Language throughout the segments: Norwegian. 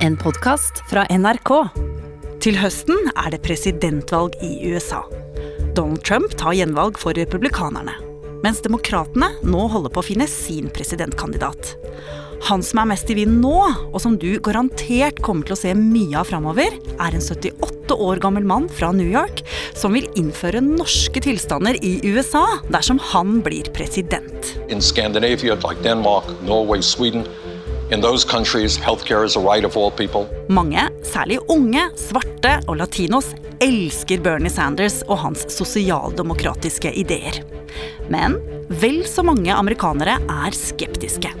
En podkast fra NRK. Til høsten er det presidentvalg i USA. Donald Trump tar gjenvalg for republikanerne. Mens demokratene nå holder på å finne sin presidentkandidat. Han som er mest i vinden nå, og som du garantert kommer til å se mye av framover, er en 78 år gammel mann fra New York som vil innføre norske tilstander i USA dersom han blir president. in Scandinavia, like Denmark, Norway, Sweden. In those countries, healthcare is a right of all people. Mange, særlig unge, svarte og latinos, elsker Bernie Sanders og hans sosialdemokratiske ideer. Men vel så mange amerikanere er skeptiske.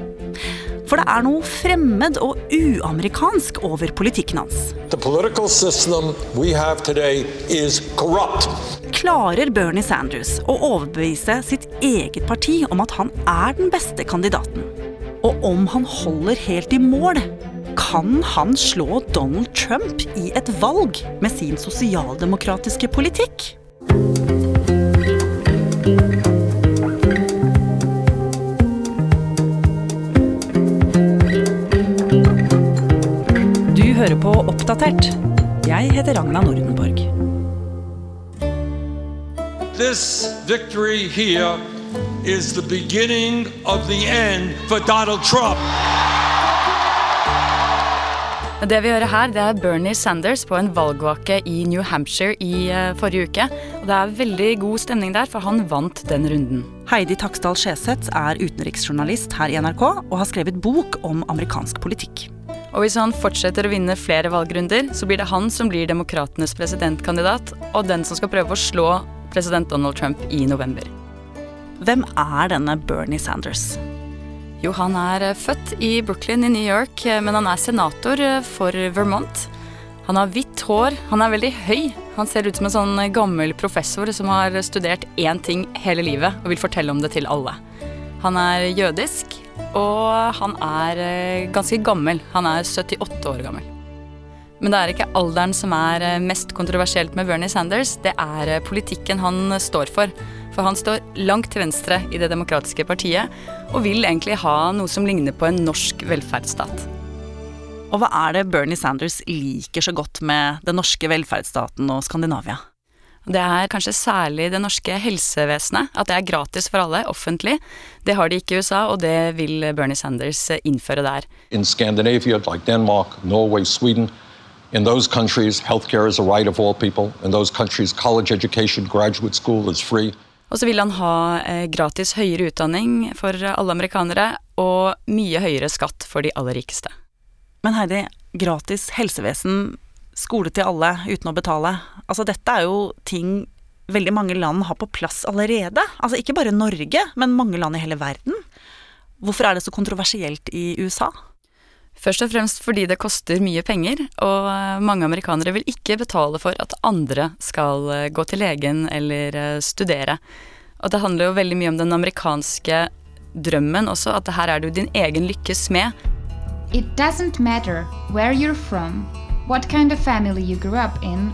For det er noe fremmed og uamerikansk over politikken hans. The political system we have today is corrupt. Klarer Bernie Sanders å overbevise sitt eget parti om at han er den beste kandidaten? Og om han holder helt i mål, kan han slå Donald Trump i et valg med sin sosialdemokratiske politikk? Du hører på Oppdatert. Jeg heter Ragna Nordenborg. This victory here is the beginning of the end for Donald Trump. Det vi hører her, det er Bernie Sanders på en valgvake i New Hampshire i eh, forrige uke. Og det er veldig god stemning der, for han vant den runden. Heidi Taksdal Skjeseth er utenriksjournalist her i NRK og har skrevet bok om amerikansk politikk. Og hvis han fortsetter å vinne flere valgrunder, så blir det han som blir demokratenes presidentkandidat, og den som skal prøve å slå president Donald Trump i november. Hvem er denne Bernie Sanders? Jo, han er eh, født i Brooklyn i New York, eh, men han er senator eh, for Vermont. Han har hvitt hår, han er veldig høy. Han ser ut som en sånn gammel professor som har studert én ting hele livet og vil fortelle om det til alle. Han er jødisk, og han er ganske gammel. Han er 78 år gammel. Men det er ikke alderen som er mest kontroversielt med Bernie Sanders, det er politikken han står for. For han står langt til venstre i Det demokratiske partiet, og vil egentlig ha noe som ligner på en norsk velferdsstat. Og hva er det Bernie Sanders liker så godt med den norske velferdsstaten og Skandinavia? Det er kanskje særlig det norske helsevesenet, at det er gratis for alle, offentlig. Det har de ikke i USA, og det vil Bernie Sanders innføre der. In Scandinavia, like Denmark, Norway, Sweden. In those countries, healthcare is a right of all people. In those countries, college education, graduate school is free. Og så vil han ha eh, gratis høyere utdanning for alle amerikanere, og mye høyere skatt for de aller rikeste. Men Heidi, gratis helsevesen, skole til alle uten å betale. Altså dette er jo ting veldig mange land har på plass allerede. Altså ikke bare Norge, men mange land i hele verden. Hvorfor er det så kontroversielt i USA? Først og fremst fordi det koster mye penger, og eh, mange amerikanere vil ikke betale for at andre skal eh, gå til legen eller eh, studere. Og det handler jo veldig mye om den amerikanske drømmen også, at her er du din egen lykkes smed. It doesn't matter where you're from, what kind of family you grew up in,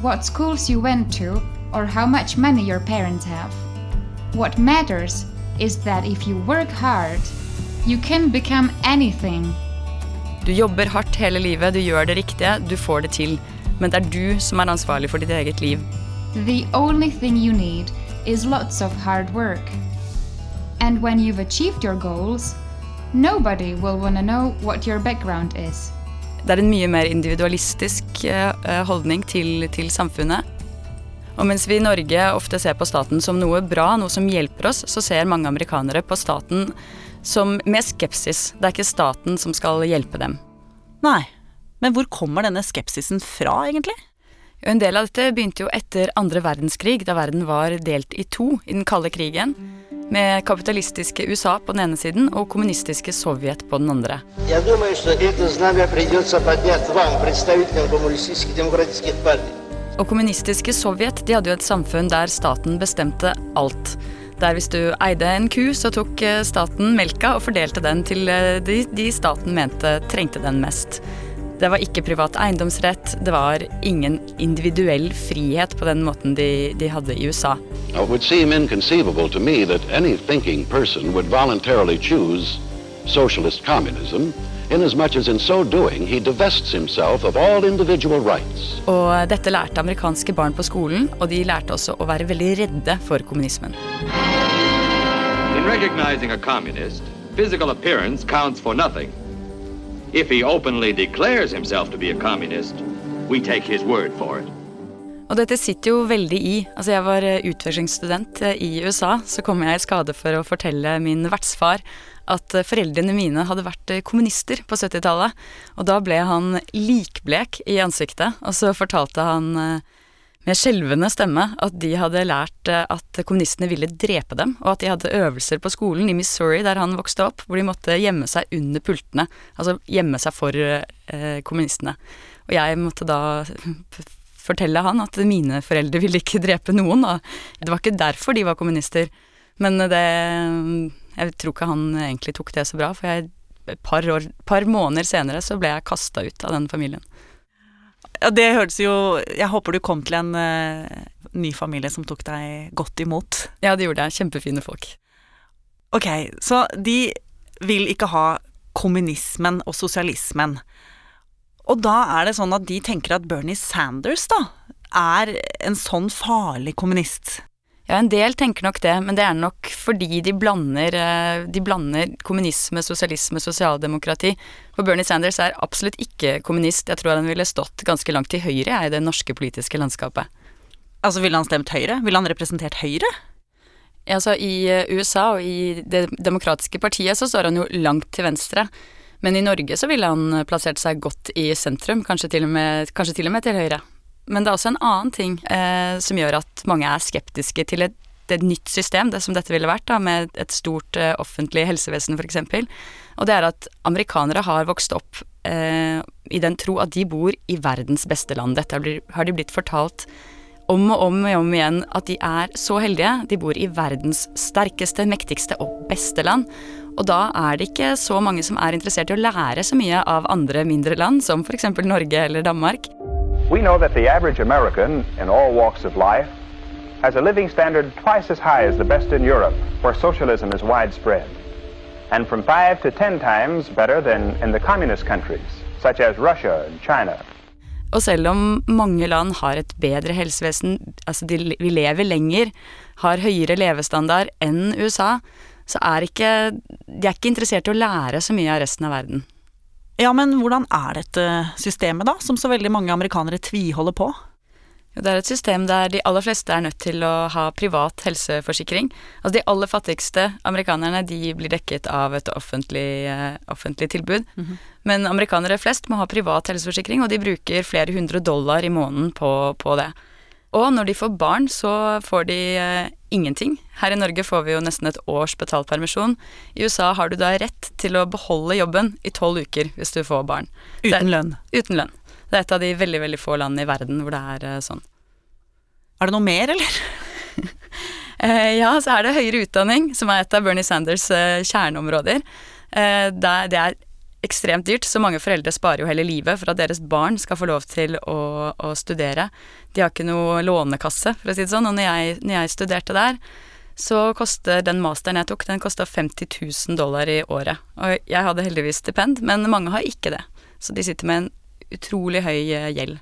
what schools you went to, or how much money your parents have. What matters is that if you work hard, you can become anything. Du jobber hardt hele livet, du gjør det riktige, du får det til. Men det er du som er ansvarlig for ditt eget liv. The only thing you need is lots of hard work. And when you've achieved your goals, nobody will want to know what your background is. Det er en mye mer individualistisk eh, holdning til, til samfunnet. Og mens vi i Norge ofte ser på staten som noe bra, noe som hjelper oss, så ser mange amerikanere på staten som med skepsis. Det er ikke staten som skal hjelpe dem. Nei, men hvor kommer denne skepsisen fra, egentlig? En del av dette begynte jo etter andre verdenskrig, da verden var delt i to i den kalde krigen. Med kapitalistiske USA på den ene siden og kommunistiske Sovjet på den andre. Jeg tror, og kommunistiske Sovjet de hadde jo et samfunn der staten bestemte alt. Der hvis du eide en ku, så tok eh, staten melka og fordelte den til eh, de, de staten mente trengte den mest. Det var ikke privat eiendomsrett, det var ingen individuell frihet på den måten de, de hadde i USA. It would seem inconceivable to me that any thinking person would voluntarily choose socialist communism inasmuch as in so doing he divests himself of all individual rights. Og dette lærte amerikanske barn på skolen, og de lærte også å være veldig redde for kommunismen. In recognizing a communist, physical appearance counts for nothing. If he openly declares himself to be a communist, we take his word for it. Og dette sitter jo veldig i. Altså jeg var eh, utvekslingsstudent eh, i USA, så kom jeg i skade for å fortelle min vertsfar at eh, foreldrene mine hadde vært kommunister på 70-tallet. Og da ble han likblek i ansiktet, og så fortalte han med skjelvende stemme at de hadde lært at kommunistene ville drepe dem, og at de hadde øvelser på skolen i Missouri der han vokste opp, hvor de måtte gjemme seg under pultene. Altså gjemme seg for eh, kommunistene. Og jeg måtte da fortelle han at mine foreldre ville ikke drepe noen. Da. Det var ikke derfor de var kommunister. Men det Jeg tror ikke han egentlig tok det så bra, for jeg, et par, år, par måneder senere så ble jeg kasta ut av den familien. Ja, det hørtes jo Jeg håper du kom til en uh, ny familie som tok deg godt imot. Ja, det gjorde jeg. Kjempefine folk. Ok, så de vil ikke ha kommunismen og sosialismen. Og da er det sånn at de tenker at Bernie Sanders da er en sånn farlig kommunist. Ja, en del tenker nok det, men det er nok fordi de blander, eh, de blander kommunisme, sosialisme, sosialdemokrati. For Bernie Sanders er absolutt ikke kommunist. Jeg tror han ville stått ganske langt til høyre i det norske politiske landskapet. Altså Ville han stemt Høyre? Ville han representert Høyre? Ja, altså I eh, USA og i Det demokratiske partiet så står han jo langt til venstre. Men i Norge så ville han plassert seg godt i sentrum, kanskje til og med, til, og med til høyre. Men det er også en annen ting eh, som gjør at mange er skeptiske til et, et nytt system, det som dette ville vært, da, med et stort eh, offentlig helsevesen f.eks. Og det er at amerikanere har vokst opp eh, i den tro at de bor i verdens beste land. Dette har de blitt fortalt om og om, og om igjen at de er så heldige. De bor i verdens sterkeste, mektigste og beste land. Og da er det ikke så mange som er interessert i å lære så mye av andre mindre land, som f.eks. Norge eller Danmark. We know that the average American in all walks of life has a living standard twice as high as the best in Europe, where socialism is widespread, and from five to ten times better than in the communist countries, such as Russia and China. Og selv om mange land har et bedre helsevesen, altså de, vi lever lenger, har høyere levestandard enn USA, så er ikke De er ikke interessert i å lære så mye av resten av verden. Ja, men hvordan er dette systemet, da, som så veldig mange amerikanere tviholder på? Det er et system der de aller fleste er nødt til å ha privat helseforsikring. Altså De aller fattigste amerikanerne de blir dekket av et offentlig, uh, offentlig tilbud. Mm -hmm. Men amerikanere flest må ha privat helseforsikring, og de bruker flere hundre dollar i måneden på, på det. Og når de får barn, så får de uh, ingenting. Her i Norge får vi jo nesten et års betalt permisjon. I USA har du da rett til å beholde jobben i tolv uker hvis du får barn. Uten lønn? Uten lønn. Det er et av de veldig veldig få landene i verden hvor det er uh, sånn. Er det noe mer, eller? uh, ja, så er det høyere utdanning, som er et av Bernie Sanders kjerneområder. det er ekstremt dyrt, så mange foreldre sparer jo hele livet for at deres barn skal få lov til å, å studere. De har ikke noe lånekasse, for å si det sånn. Og når jeg, når jeg studerte der, så koster den masteren jeg tok, den kosta 50 000 dollar i året. Og jeg hadde heldigvis stipend, men mange har ikke det. Så de sitter med en utrolig høy eh, gjeld.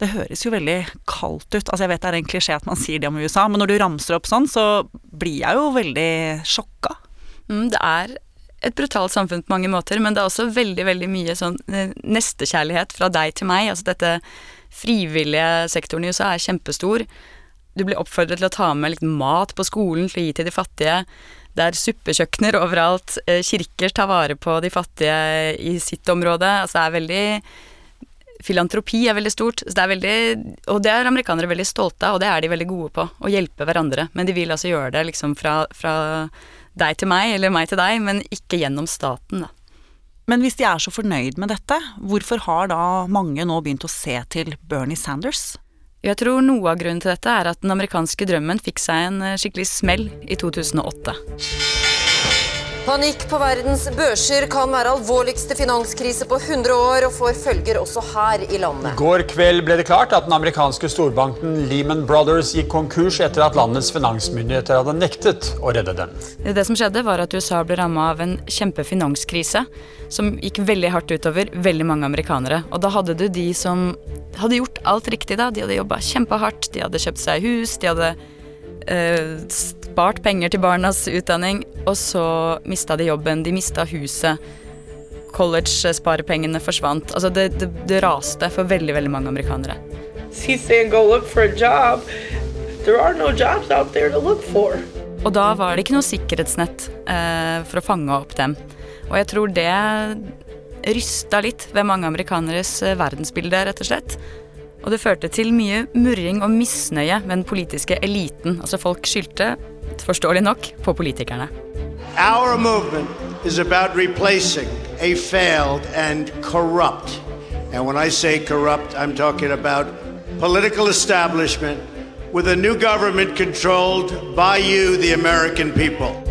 Det høres jo veldig kaldt ut. Altså Jeg vet det er en klisjé at man sier det om USA, men når du ramser opp sånn, så blir jeg jo veldig sjokka. Mm, det er et brutalt samfunn på mange måter, men det er også veldig, veldig mye sånn eh, nestekjærlighet fra deg til meg. Altså dette frivillige sektoren i USA er kjempestor. Du blir oppfordret til å ta med litt mat på skolen til å gi til de fattige. Det er suppekjøkkener overalt. Eh, kirker tar vare på de fattige i sitt område. Altså det er veldig Filantropi er veldig stort. Det er veldig, og det er amerikanere veldig stolte av, og det er de veldig gode på. Å hjelpe hverandre. Men de vil altså gjøre det liksom fra, fra deg til meg, eller meg til deg, men ikke gjennom staten, da. Men hvis de er så fornøyd med dette, hvorfor har da mange nå begynt å se til Bernie Sanders? Jeg tror noe av grunnen til dette er at den amerikanske drømmen fikk seg en eh, skikkelig smell i 2008. Panikk på verdens børser kan være alvorligste finanskrise på 100 år og får følger også her i landet. I går kveld ble det klart at den amerikanske storbanken Lehman Brothers gikk konkurs etter at landets finansmyndigheter hadde nektet å redde den. Det som skjedde var at USA ble ramma av en kjempefinanskrise som gikk veldig hardt utover veldig mange amerikanere. Og da hadde du de som hadde gjort alt riktig. da. De hadde jobba kjempehardt, de hadde kjøpt seg hus, de hadde uh, spart penger til barnas utdanning, og så mista de jobben, de mista huset. College-sparepengene forsvant. Altså det, det, det, raste for veldig veldig mange amerikanere. Og da var det ikke noe sikkerhetsnett eh, for å fange opp dem. Og jeg tror det rysta litt ved mange amerikaneres eh, verdensbilde, rett og slett. Og det førte til mye murring og misnøye med den politiske eliten. Altså folk skyldte, forståelig nok, på politikerne. Our movement is about replacing a failed and corrupt, and when I say corrupt, I'm talking about political establishment with a new government controlled by you, the American people.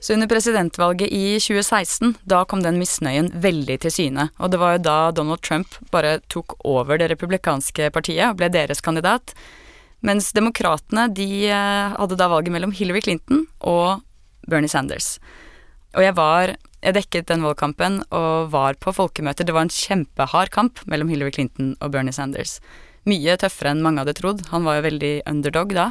Så under presidentvalget i 2016, da kom den misnøyen veldig til syne. Og det var jo da Donald Trump bare tok over det republikanske partiet og ble deres kandidat. Mens demokratene de eh, hadde da valget mellom Hillary Clinton og Bernie Sanders. Og jeg var Jeg dekket den valgkampen og var på folkemøter. Det var en kjempehard kamp mellom Hillary Clinton og Bernie Sanders. Mye tøffere enn mange hadde trodd. Han var jo veldig underdog da.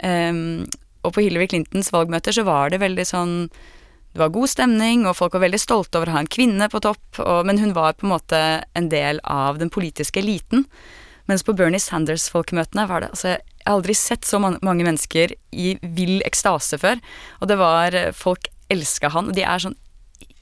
Um, og på Hillary Clintons valgmøter så var det veldig sånn Det var god stemning, og folk var veldig stolte over å ha en kvinne på topp, og, men hun var på en måte en del av den politiske eliten. Mens på Bernie Sanders-folkemøtene var det altså Jeg har aldri sett så mange mennesker i vill ekstase før. Og det var Folk elska han. og De er sånn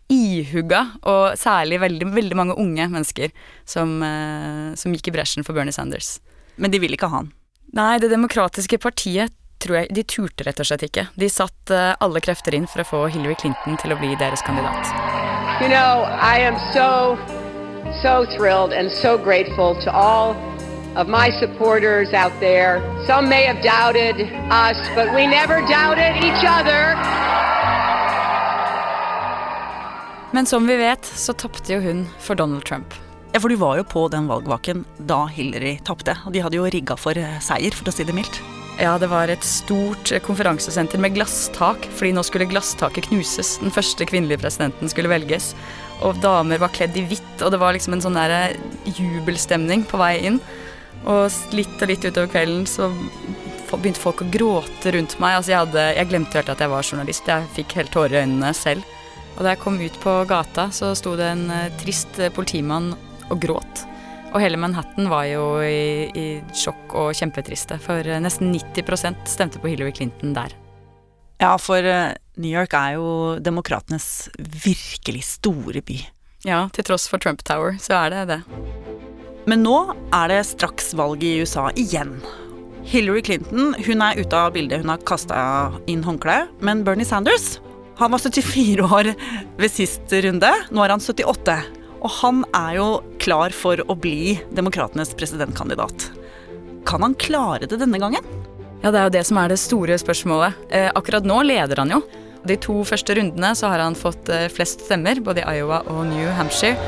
ihugga, og særlig veldig, veldig mange unge mennesker som, eh, som gikk i bresjen for Bernie Sanders. Men de vil ikke ha han? Nei, Det demokratiske partiet tror jeg de turte rett og slett ikke. De satt uh, alle krefter inn for å få Hillary Clinton til å bli deres kandidat. You know, I am so, so thrilled and so grateful to all of my supporters out there. Some may have doubted us, but we never doubted each other. Men som vi vet, så tapte jo hun for Donald Trump. Ja, for du var jo på den valgvaken da Hillary tapte. Og de hadde jo rigga for eh, seier, for å si det mildt. Ja, det var et stort konferansesenter med glasstak, fordi nå skulle glasstaket knuses. Den første kvinnelige presidenten skulle velges. Og damer var kledd i hvitt, og det var liksom en sånn der eh, jubelstemning på vei inn. Og litt og litt utover kvelden så begynte folk å gråte rundt meg. Altså jeg, hadde, jeg glemte helt at jeg var journalist. Jeg fikk helt tårer i øynene selv. Og da jeg kom ut på gata, så sto det en eh, trist eh, politimann og gråt. Og hele Manhattan var jo i, i sjokk og kjempetriste, for eh, nesten 90% stemte på Hillary Clinton der. Ja, for New York er jo demokratenes virkelig store by. Ja, til tross for Trump Tower, så er det det. Men nå er det straks valg i USA igjen. Hillary Clinton hun er ute av bildet, hun har kasta inn håndkleet. Men Bernie Sanders han var 74 år ved sist runde. Nå er han 78. Og han er jo klar for å bli demokratenes presidentkandidat. Kan han klare det denne gangen? Ja, det er jo det som er det store spørsmålet. Eh, akkurat nå leder han jo. De to første rundene så har han fått eh, flest stemmer, både i Iowa og New Hampshire.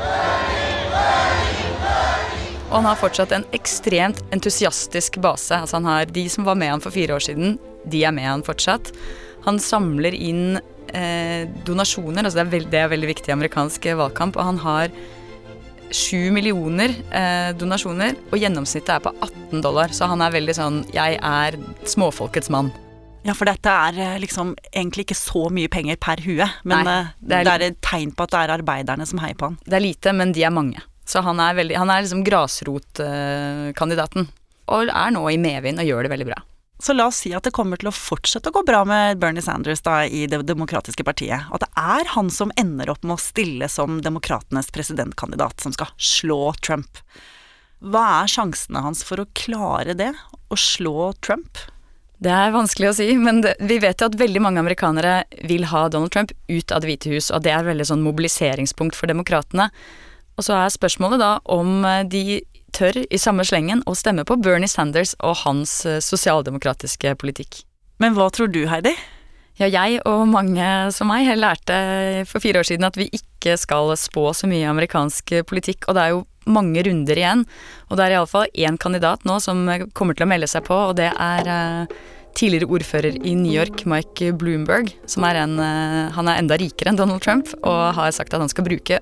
Og han har fortsatt en ekstremt entusiastisk base. Altså han har De som var med han for fire år siden, de er med han fortsatt. Han samler inn eh, donasjoner. Altså det, er veld, det, er veldig viktig i amerikansk valgkamp. Og han har sju millioner eh, donasjoner, og gjennomsnittet er på 18 dollar. Så han er veldig sånn Jeg er småfolkets mann. Ja, for dette er eh, liksom egentlig ikke så mye penger per hue. Men Nei, eh, det, er, det er et tegn på at det er arbeiderne som heier på han. Det er lite, men de er mange. Så han er, veldig, han er liksom grasrotkandidaten. Og er nå i medvind og gjør det veldig bra. Så la oss si at det kommer til å fortsette å gå bra med Bernie Sanders da, i Det demokratiske partiet. At det er han som ender opp med å stille som demokratenes presidentkandidat, som skal slå Trump. Hva er sjansene hans for å klare det? Å slå Trump? Det er vanskelig å si, men det, vi vet jo at veldig mange amerikanere vil ha Donald Trump ut av Det hvite hus, og det er veldig sånn mobiliseringspunkt for demokratene. Og så er spørsmålet da om de tør i samme slengen å stemme på Bernie Sanders og hans eh, sosialdemokratiske politikk. Men hva tror du, Heidi? Ja, jeg og mange som meg lærte for fire år siden at vi ikke skal spå så mye amerikansk politikk, og det er jo mange runder igjen. Og det er iallfall én kandidat nå som kommer til å melde seg på, og det er eh, tidligere ordfører i New York, Mike Bloomberg, som er en eh, Han er enda rikere enn Donald Trump, og har sagt at han skal bruke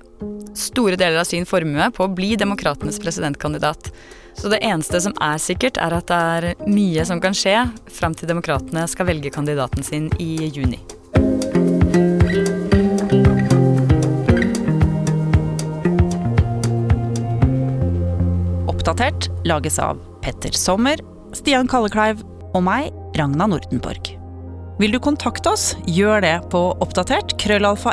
store deler av sin formue på å bli demokratenes presidentkandidat. Så det eneste som er sikkert, er at det er mye som kan skje fram til demokratene skal velge kandidaten sin i juni. Oppdatert lages av Petter Sommer, Stian Kallekleiv og meg, Ragna Nordenborg. Vil du kontakte oss, gjør det på oppdatert krøllalfa